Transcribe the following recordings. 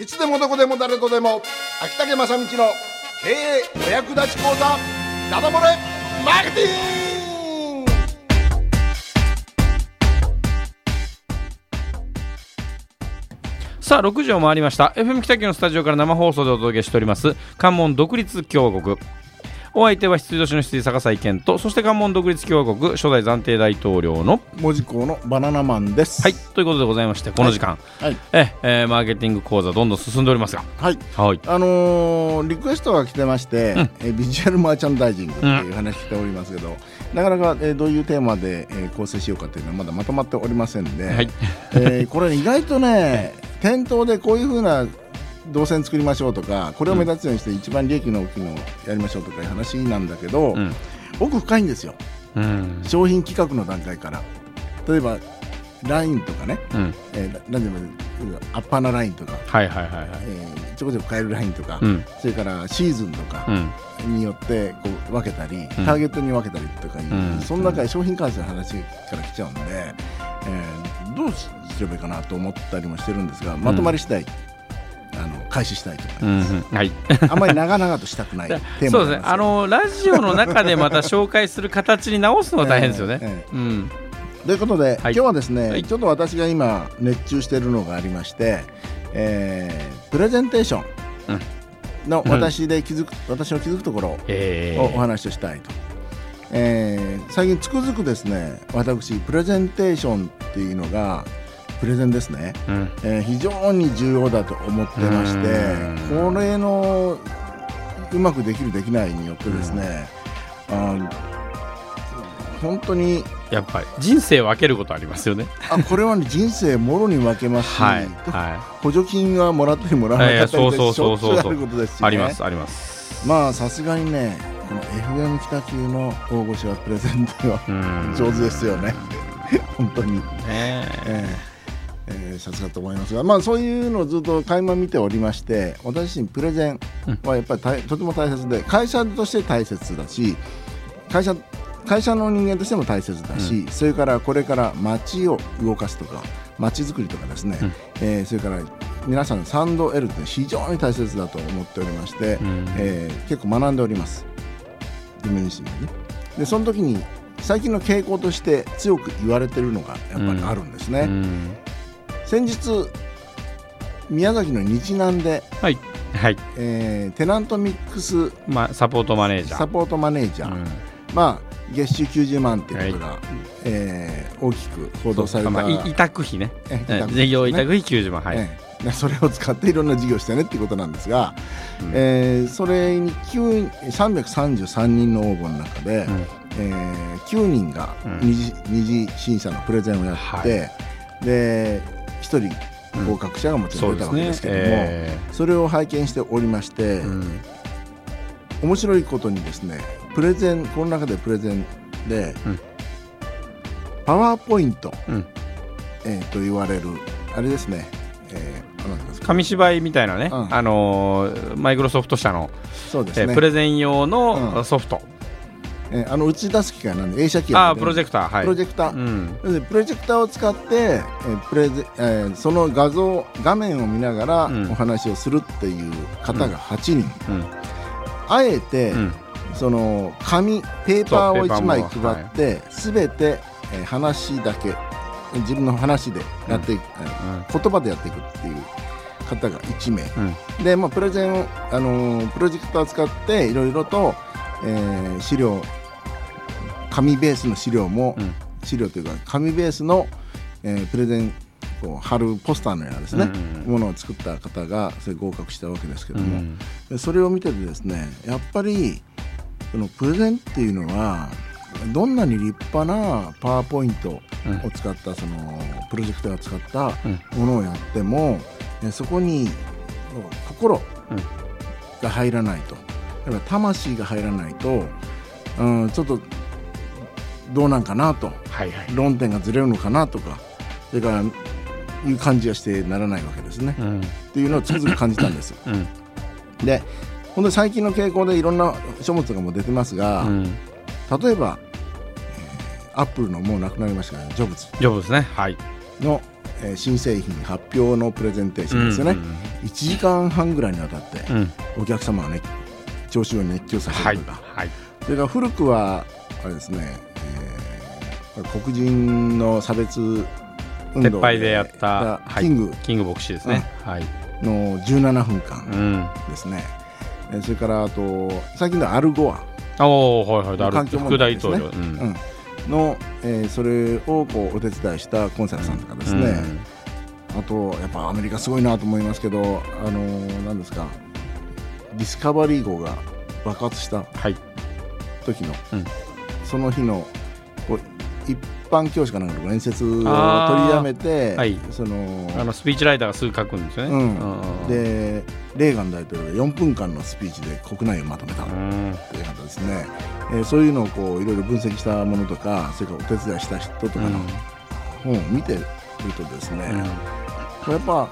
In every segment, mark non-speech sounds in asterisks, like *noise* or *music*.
いつでもどこでも誰とでも。秋竹正道の経営お役立ち講座。ダダ漏れ。マーケティング。さあ6時を回りました。FM 北九のスタジオから生放送でお届けしております。関門独立共国。お相手は羊年の羊坂井健とそして関門独立共和国初代暫定大統領の文字工のバナナマンです。はいということでございましてこの時間、はい。ええーマーケティング講座どんどん進んでおりますが。はい。はい。あのーリクエストが来てまして、えビジュアルマーチャンダイジングっていう話しておりますけど、なかなか、えーどういうテーマで、えー構成しようかというのはまだまとまっておりませんで、はい。えーこれ意外とね *laughs* 店頭でこういうふうな動線作りましょうとかこれを目立つようにして一番利益の大きいのをやりましょうとかいう話なんだけど、うん。奥深いんですよ。うん。商品企画の段階から。例えばラインとかね、うん。えー、なんでもアッパーなラインとか、はいはいはいはい。えーちょこちょこ変えるラインとか、うん。それからシーズンとかうん。によってこう分けたり、ん。ターゲットに分けたりとかいう、うん。その中で商品開発の話から来ちゃうんで、えーどうすればいいかなと思ったりもしてるんですがまとまり次第、開始したいと。う思います、んうん。はい。*laughs* あんまり長々としたくない。*laughs* テーマそうですね。あのラジオの中でまた紹介する形に直すのは大変ですよね、*laughs* ええ。うん。ということで、はい。今日はですね、はい。ちょっと私が今熱中しているのがありまして、えープレゼンテーションのうん。私で気づく、私の気づくところえをお話をしたいと、えー最近つくづくですね私プレゼンテーションっていうのがプレゼンですね、うん。えー非常に重要だと思ってましてうん。これのうまくできるできないによってですね、あ本当にやっぱり人生分けることありますよね。あこれは、ね、人生もろに分けますし、はいは補助金はもらったりもらわなかったりでしょっちゅうあることですし、いね、ありますあります。まあさすがにねこの FM 北級の大御所はプレゼントはうん。上手ですよね。*laughs* 本当に、ねえ。ーえーさすがと思いますがまあそういうのをずっと垣間見ておりまして私自身プレゼンはやっぱり大とても大切で会社として大切だし会社会社の人間としても大切だし、それからこれから街を動かすとか街づくりとかですね、うん。えーそれから皆さんのサンド L って非常に大切だと思っておりまして、うん。えー結構学んでおります。自分自身でね。でその時に最近の傾向として強く言われてるのがやっぱりあるんですね、うん先日宮崎の日南で、はい。はい。えーテナントミックスまあサポートマネージャー。サポートマネージャー、うん。まあ月収90万っていうことが、えー大きく報道された、まあ、い委託費ね。ええ委託費事業委ね託費90万。はい、ええでそれを使っていろんな事業をしてねっていうことなんですが、うん。えーそれに9 333人の応募の中で、うん。えー9人がうん。二次,、二次審査のプレゼンをやって、で1人合格者がもちろん出たわけですけども、えそれを拝見しておりまして、ーうん。面白いことにですねプレゼンこの中でプレゼンで、うん。パワーポイント、うん。えーと言われるあれですね、えー、紙芝居みたいなね、うん。あのーマイクロソフト社の、そうですね。えープレゼン用うん。のソフト、えーあの打ち出す機械なんで映写機がああプロジェクター。はい。プロジェクター、うん。でプロジェクターを使って、えープレゼえーその画像画面を見ながらうん。お話をするっていう方が8人、うん。あえて、うん。その紙ペーパーを1枚配って、すべて、えー話だけ自分の話でやっていく、えー言葉でやっていくっていう方が1名。うん。で、まあ、プレゼンを、あのープロジェクターを使っていろいろと、えー資料紙ベースの資料も、うん。資料というか紙ベースの、えープレゼンこう貼るポスターのようなですね、うんものを作った方がそれ合格したわけですけども、うんでそれを見ててですねやっぱりこのプレゼンっていうのはどんなに立派なパワーポイントを使ったそのプロジェクターを使ったものをやっても、えそこに心が入らないと。だから魂が入らないと、うん、ちょっとどうなんかなと。はいはい。論点がずれるのかなとかそれからいう感じがしてならないわけですね、うん。っていうのをつくづく感じたんです。うん。で本当に最近の傾向でいろんな書物がもう出てますが、うん。例えば、えーアップルのもう亡くなりましたがジョブズ。丈夫ですね。はい。の、えー新製品発表のプレゼンテーションですよね、うんうんうん。1時間半ぐらいにわたってうん。お客様がね調子を熱狂させはいるとか、はい。それから古くはあれですね、えー黒人の差別運動撤廃でやったキング。キング牧師ですね、はい、の17分う間ん、ですね、えーそれからあと最近のアルゴア、おおはいはい。だ環境問副大題ですね。統領、うん。うん。の、えーそれをこうお手伝いしたコンサルさんとかですね、あとやっぱアメリカすごいなと思いますけどあのー何ですかディスカバリー号が爆発したはい。時の、うん。その日の一般教師かなんかの面接を取りやめて、はい。そのあのスピーチライターがすぐ書くんですよね、うん。でレーガン大統領が4分間のスピーチで国内をまとめたとうんいう方ですね、えーそういうのをこういろいろ分析したものとかそれからお手伝いした人とかの本を見てるとですね、やっぱ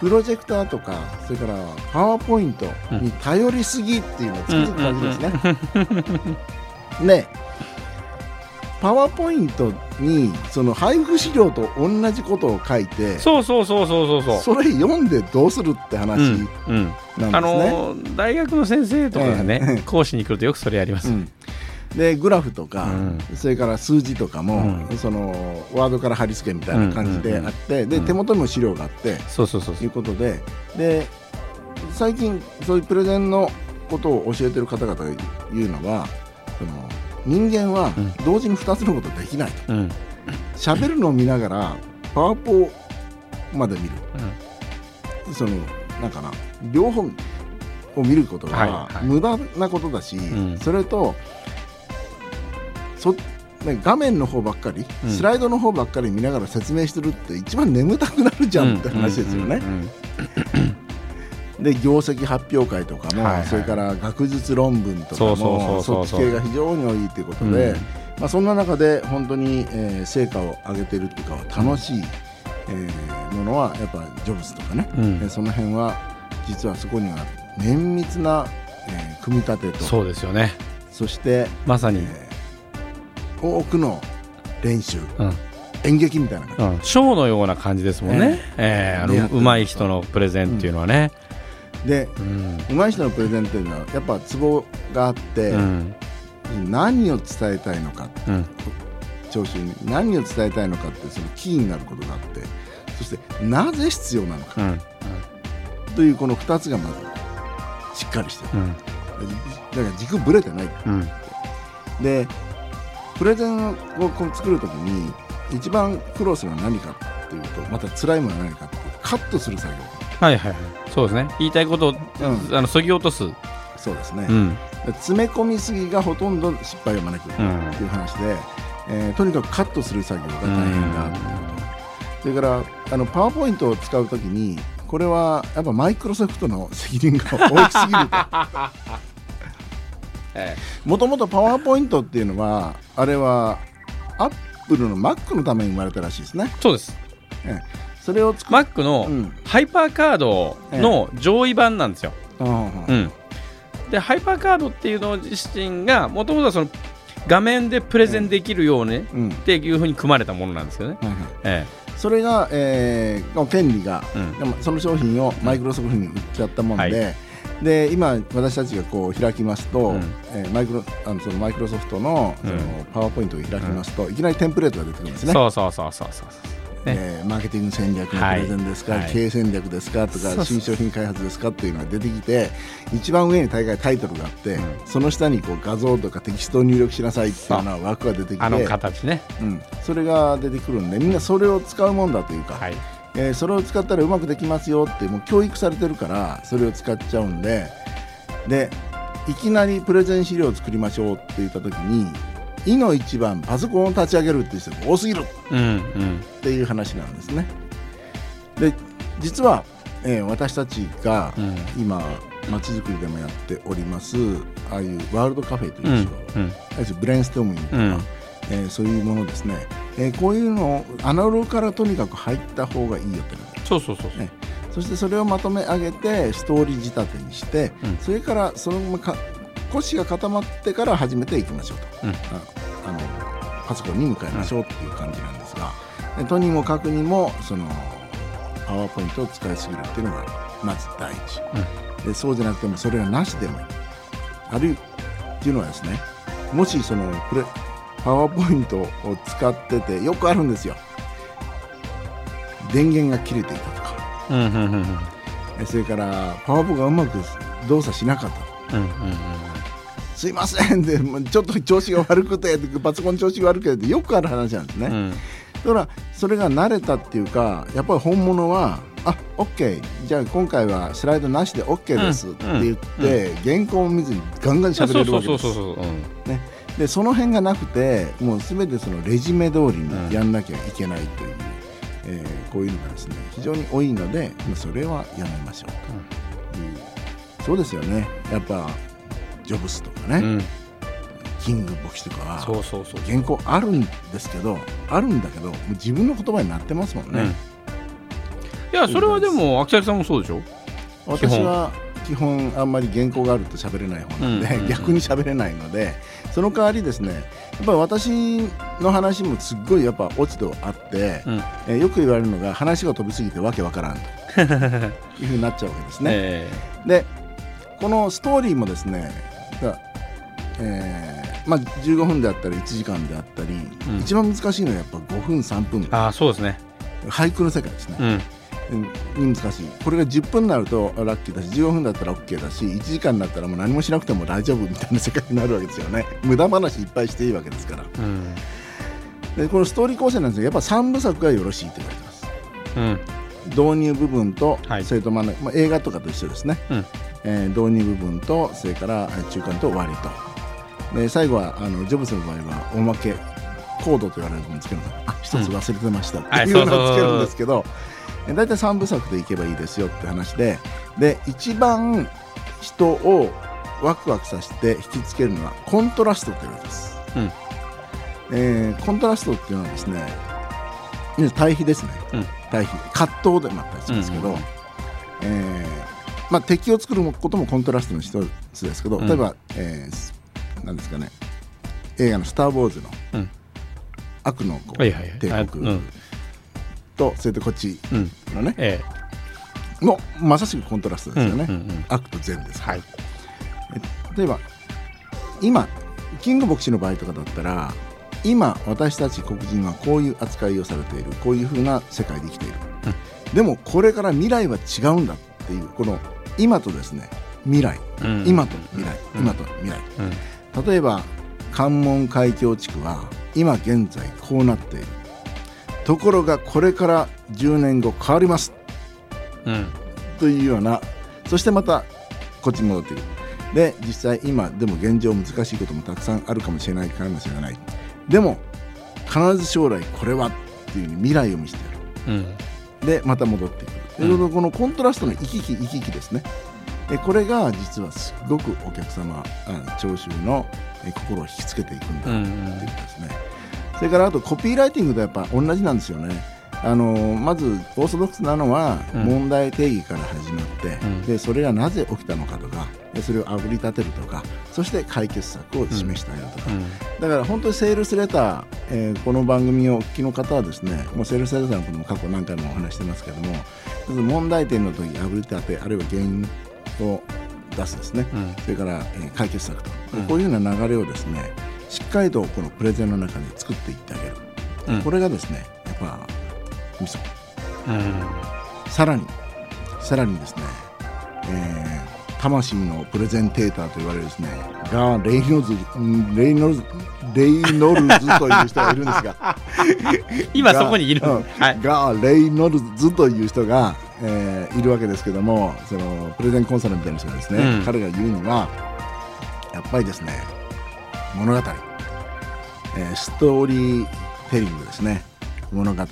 プロジェクターとかそれからパワーポイントに頼りすぎっていうのをつくづく感じですね。ねパワーポイントにその配布資料と同じことを書いてそうそうそうそうそうそう。それ読んでどうするって話うんうん。あなんですね。のー大学の先生とかがね、ええ講師に来るとよくそれやります、うん。でグラフとか、うん。それから数字とかも、うん。そのワードから貼り付けみたいな感じであって、でうん。手元にも資料があって、そうそうそうそう。ということでで最近そういうプレゼンのことを教えてる方々が言うのはその人間はうん。同時に2つのことできないと。うん。喋るのを見ながらパワポまで見る。そのなんかな両方を見ることはいははい。無駄なことだし、ん。それとそ、ね、画面の方ばっかり、うん。スライドの方ばっかり見ながら説明してるって一番眠たくなるじゃんって話ですよね。で業績発表会とかも、はいはい。それから学術論文とかもそっち系が非常に多いということで、うん。まあ、そんな中で本当に、えー成果を上げてるっていうか楽しい、えーものはやっぱジョブズとかね、うん。えーその辺は実はそこには綿密な、えー組み立てと。そそうですよね。して、まさに、えー多くの練習。うん。演劇みたいな感うん、ショーのような感じですもんね、ええあでやってるのうまい人のプレゼンっていうのはね、じでうん。上手い人のプレゼンっていうのはやっぱツボがあって、うん。何を伝えたいのかうん。聴衆に何を伝えたいのかってそのキーになることがあってそしてなぜ必要なのかうん。というこの2つがまずしっかりしてる。うん。だから軸ぶれてない。うん。でプレゼンをこう作るときに一番苦労するのは何かっていうとまた辛いものは何かっていうとカットする作業はいはいはい。そうですね。言いたいことを、うん。あのそぎ落とす、そうですね、うん。詰め込みすぎがほとんど失敗を招くってうんいう話で、えーとにかくカットする作業が大変だっていうことそれからあのパワーポイントを使うときにこれはやっぱマイクロソフトの責任が大きすぎる *laughs* えともともとパワーポイントっていうのはあれはアップルの Mac のために生まれたらしいですね。そうですそれを作っ Mac のうん。ハイパーカードの上位版なんですよ、うん、でハイパーカードっていうの自身がもともとはその画面でプレゼンできるように、うん。っていうふうに組まれたものなんですよね、はいはい。えそれが、えーの権利が、うん。その商品をマイクロソフトに売っちゃったもんで、はで今私たちがこう開きますと、うん。えーマイクロあのそのマイクロソフトのそのうん。パワーポイントを開きますと、いきなりテンプレートが出てくるんですね。そうそうそうそうそう。ねえーマーケティング戦略のプレゼンですか、はい。はい経営戦略ですかとか新商品開発ですかっていうのが出てきて一番上に大概タイトルがあって、うん。その下にこう画像とかテキストを入力しなさいっていうよう。な枠が出てきてあの形ね。うん、それが出てくるんでみんなそれを使うもんだというか、はい。えーそれを使ったらうまくできますよってもう教育されてるからそれを使っちゃうんででいきなりプレゼン資料を作りましょうって言った時に「いの一番パソコンを立ち上げるっていう人が多すぎる」うんうん。っていう話なんですね。で実は、えー私たちがうん。今まちづくりでもやっておりますああいうワールドカフェといううんううんブレインストーミングとか、うん。えーそういうものですね、えーこういうのをアナログからとにかく入った方がいいよってなそうそうそうそう。ねそしてそれをまとめ上げてストーリー仕立てにして、うん。それからそのままか腰が固まってから始めていきましょうと、うん。ああのパソコンに向かいましょうっていう感じなんですが、でとにもかくにもそのパワーポイントを使いすぎるっていうのがまず第一、でそうじゃなくてもそれがなしでもいい。あるいっていうのはですねもしそのこれパワーポイントを使っててよくあるんですよ。電源が切れていたとか、うんうんうんそれからパワーポがうまく動作しなかったうんうんすいません。でもうちょっと調子が悪くてパソコン調子が悪くてよくある話なんですね、うん。だからそれが慣れたっていうかやっぱり本物はあ OK じゃあ今回はスライドなしで OK ですって言って、原稿を見ずにガンガン喋れるわけです。そうそうそうそううんでその辺がなくてもう全てそのレジュメ通りにやんなきゃいけないという、えーこういうのがですね非常に多いのでそれはやめましょうという、そうですよね。やっぱジョブスとかね、うん。キング牧師とかはそうそうそう原稿あるんですけどあるんだけどもう自分の言葉になってますもんね、うん。いやそれはでも秋崎さんもそうでしょ？私は基本。あんまり原稿があると喋れない方なんで、うんうんうん。逆に喋れないのでその代わりですねやっぱり私の話もすっごいやっぱ落ち度あって、うん。えーよく言われるのが話が飛びすぎてわけわからんと。*laughs* いうふうになっちゃうわけですね。え。でこのストーリーもですねがえーまあ、15分であったり1時間であったり、うん。一番難しいのはやっぱ5分3分。えああそうですね。俳句の世界ですね、うん。難しい。これが10分になるとラッキーだし15分だったら OK だし1時間になったらもう何もしなくても大丈夫みたいな世界になるわけですよね。*laughs* 無駄話いっぱいしていいわけですから。うん。でこのストーリー構成なんですがやっぱ3部作がよろしいと言われてます。うん導入部分とはい。それと真ん中、まあ、映画とかと一緒ですね、うん。えー導入部分とそれからえー中間と終わりと。で最後はあのジョブズの場合はおまけコードと言われるものをつけるのあ一つ忘れてました。ってはいいうのをつけるんですけどえ大体3部作でいけばいいですよって話で。で一番人をワクワクさせて引きつけるのはコントラストというわけです、うん。えーコントラストっていうのはですね対比ですね、うん対比葛藤でもあったりしますけど、うんうんえーまあ、敵を作ることもコントラストの一つですけど、うん。例えば、えーなんですかね。映画の「スター・ウォーズ」のうん。悪のこうはいはいはい。帝あ国うん。とそれとこっちうん。のねえのまさしくコントラストえですよね、うんうんうん。悪と善ですはい。例えば今キング牧師の場合とかだったら今私たち黒人はこういう扱いをされている。こういうふうな世界で生きている、でもこれから未来は違うんだっていう。この今とですね未来、うん。今と未来、うん。今と未来。うん。例えば関門海峡地区は今現在こうなっている。ところがこれから10年後変わります。うん。というような。そしてまたこっちに戻ってくる。で実際今でも現状難しいこともたくさんあるかもしれないかもしれないでも必ず将来これはっていう未来を見せてやる。うん。でまた戻ってくる。うことでこのコントラストの行き来行き来ですね。でこれが実はすごくお客様あ聴衆のえ心を引きつけていくんだうんっていうことですね。それからあとコピーライティングとやっぱ同じなんですよね。あのまずオーソドックスなのはうん。問題定義から始まって、うん。でそれがなぜ起きたのかとかでそれをあぶり立てるとかそして解決策を示したよとか、うん。だから本当にセールスレター、えーこの番組をお聞きの方はですねもうセールスレターのことも過去何回もお話してますけども問題点の時あぶり立てあるいは原因を出すですね、うん。それから、えー解決策と、うん。こういうような流れをですねしっかりとこのプレゼンの中で作っていってあげる、うん。これがですねやっぱミソうん。さらにさらにですね、えー魂のプレゼンテーターと言われるですねガー・レイノルズんレイノルズレイノルズという人がいるんですが。*laughs* 今そこにいる。うん。はい。ガー・レイノルズという人が、えーいるわけですけどもそのプレゼンコンサルみたいな人がですね、うん。彼が言うにはやっぱりですね物語、えーストーリーテリングですね。物語、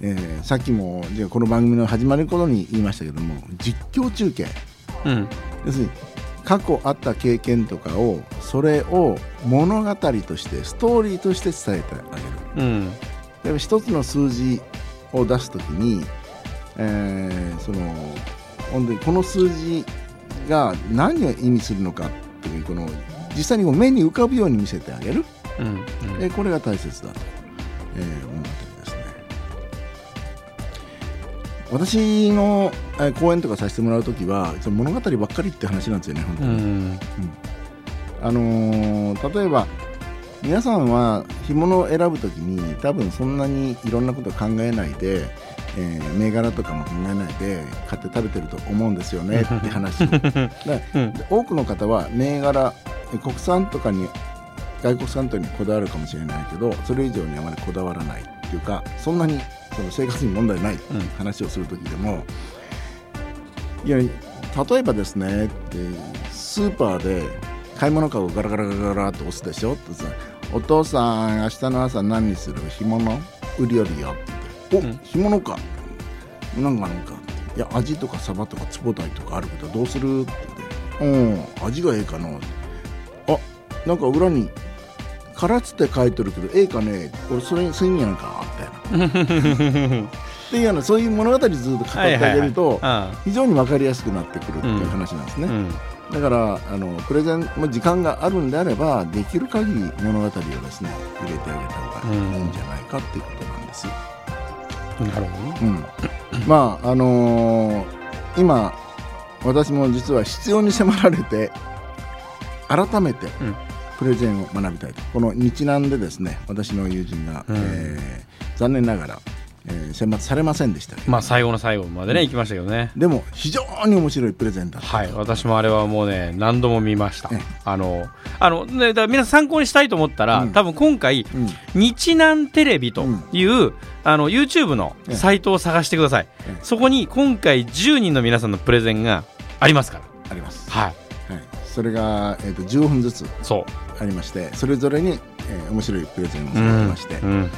えーさっきもじゃあこの番組の始まる頃に言いましたけども実況中継。うん。要するに過去あった経験とかをそれを物語としてストーリーとして伝えてあげる。うん。一つの数字を出すときに、えーその本当にこの数字が何を意味するのかというこの実際にこう目に浮かぶように見せてあげる、うん。うん。えーこれが大切だと、えー私のえ講演とかさせてもらう時はその物語ばっかりって話なんですよね本当に、うん。あのー例えば皆さんは干物を選ぶ時に多分そんなにいろんなこと考えないで、えー銘柄とかも考えないで買って食べてると思うんですよねって話。*laughs* 多くの方は銘柄え国産とかに外国産とかにこだわるかもしれないけどそれ以上にあまりこだわらないっていうかそんなにその生活に問題ないっていう話をする時でも、いや例えばですねってスーパーで買い物かごガラガラガラガラって押すでしょ？ってさお父さん明日の朝何にする？干物？売りよりよ。って。言って、うん。お干物か。なんかなんか。いや味とかサバとかツボタイとかあるけどどうする？って言って。うん味がええかな。あなんか裏に「から」つって書いてるけどええかね俺それにすんやんかみたいな。*laughs* っていうようなそういう物語ずっと語ってあげるとあ非常に分かりやすくなってくるっていう話なんですね、あうん。だからあのプレゼンも時間があるんであればできる限り物語をですね入れてあげた方がいいんじゃないかっていうことなんです、なるほどね。うん、まああのー今私も実は必要に迫られて改めてうんプレゼンを学びたいと。この日南でですね私の友人が、うん。えー残念ながら、えー選抜されませんでしたけど、まあ最後の最後までね行きましたけどね。でも非常に面白いプレゼンだったはい。私もあれはもうね何度も見ました。ええ。あのあのねだ皆さん参考にしたいと思ったら、うん。多分今回うん。日南テレビという、あの YouTube のええ。サイトを探してください、ええ。そこに今回10人の皆さんのプレゼンがありますから。あります、はいはい、それが、えー、と15分ずつありましてそれぞれに、えー面白いプレゼンをされてまして、うん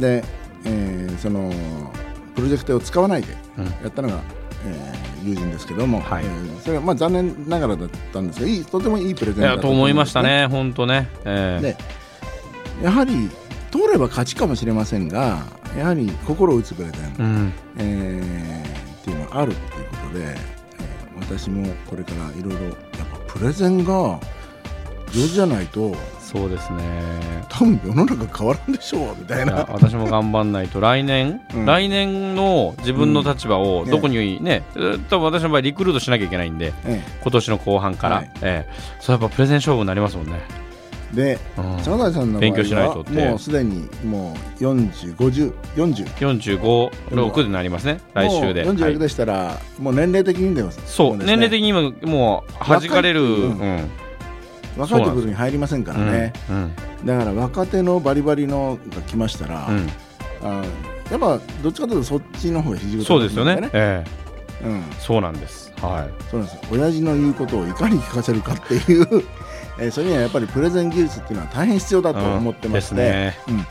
で、えーそのプロジェクトを使わないでうん。やったのが、えー友人ですけども、はい。えーそれはまあ残念ながらだったんですがいいとてもいいプレゼンいだったやと思いましたね本当ね、ええ。でやはり通れば勝ちかもしれませんがやはり心を打つプレゼン、うん。えーっていうのがあるっていうことで、えー私もこれからいろいろやっぱプレゼンが上手じゃないとそうですね。多分世の中変わらんでしょうみたいな。私も頑張んないと。来年、うん。来年の自分の立場をうん。どこにね、多分私の場合リクルートしなきゃいけないんでえ今年の後半から、はい。ええ。そうやっぱプレゼン勝負になりますもんね、えでうん、坂谷さんの場勉強しない合はともうすでにもう405040 456になりますね。来週で、もうはい。46でしたら、もう年齢的にでもそう。年齢的に今もう弾かれる、若いうん。うん。若いところに入りませんからね、うんだから若手のバリバリのが来ましたら、うん。あやっぱどっちかというとそっちの方が肘そうですよね。えうん、えそうなんです。はそうなんです親父の言うことをいかに聞かせるかっていう、えーそれにはやっぱりプレゼン技術っていうのは大変必要だいと思ってまして、うん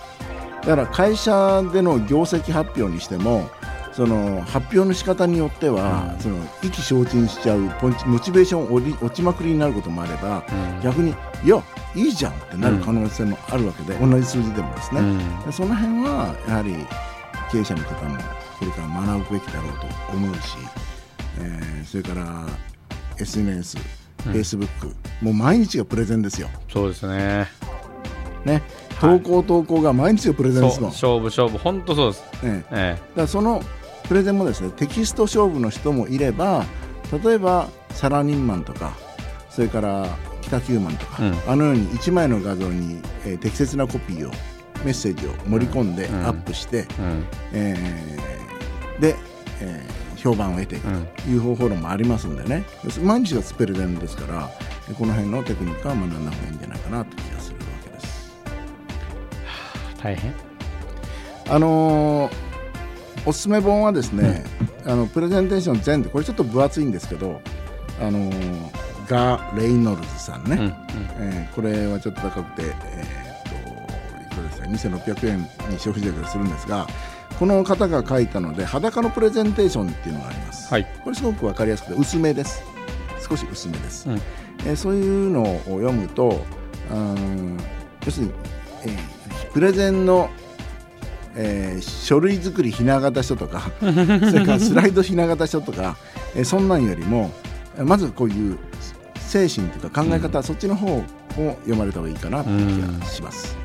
だから会社での業績発表にしてもその発表の仕方によっては、うん。その意気消沈しちゃうポンチモチベーション落り落ちまくりになることもあればうん。逆にいやいいじゃんってなる可能性もあるわけで、同じ数字でもですね、その辺はやはり経営者の方もこれから学ぶべきだろうと思うし、えーそれから SNS、うん。Facebook もう毎日がプレゼンですよ。そうですね。ね。はい。投稿投稿が毎日がプレゼンですもん。勝負勝負。本当そうです、ええ。えだからそのプレゼンもですねテキスト勝負の人もいれば例えばサラリーマンとかそれから北九マンとか、うん。あのように1枚の画像に、えー適切なコピーをメッセージを盛り込んでうん。アップして、えうん。えーで、えー評判を得ていくうんという方法論もありますんでね。毎日がスペルゼンですからこの辺のテクニックは学んだ方がいいんじゃないかなという気がするわけです。大変。あのーおすすめ本はですね、あのプレゼンテーション全でこれちょっと分厚いんですけど、あのーガ・レイノルズさんね、うんうん。えーこれはちょっと高くて、えー、といくらですか2600円に消費税がするんですがこの方が書いたので裸のプレゼンテーションっていうのがあります、はい。これすごく分かりやすくて薄めです。少し薄めです、うん。えーそういうのを読むとうーん要するに、えープレゼンの、えー書類作りひな形書とか *laughs* それからスライドひな形書とか、えーそんなんよりもえーまずこういう精神というか考え方、そっちの方を読まれた方がいいかなという気がします。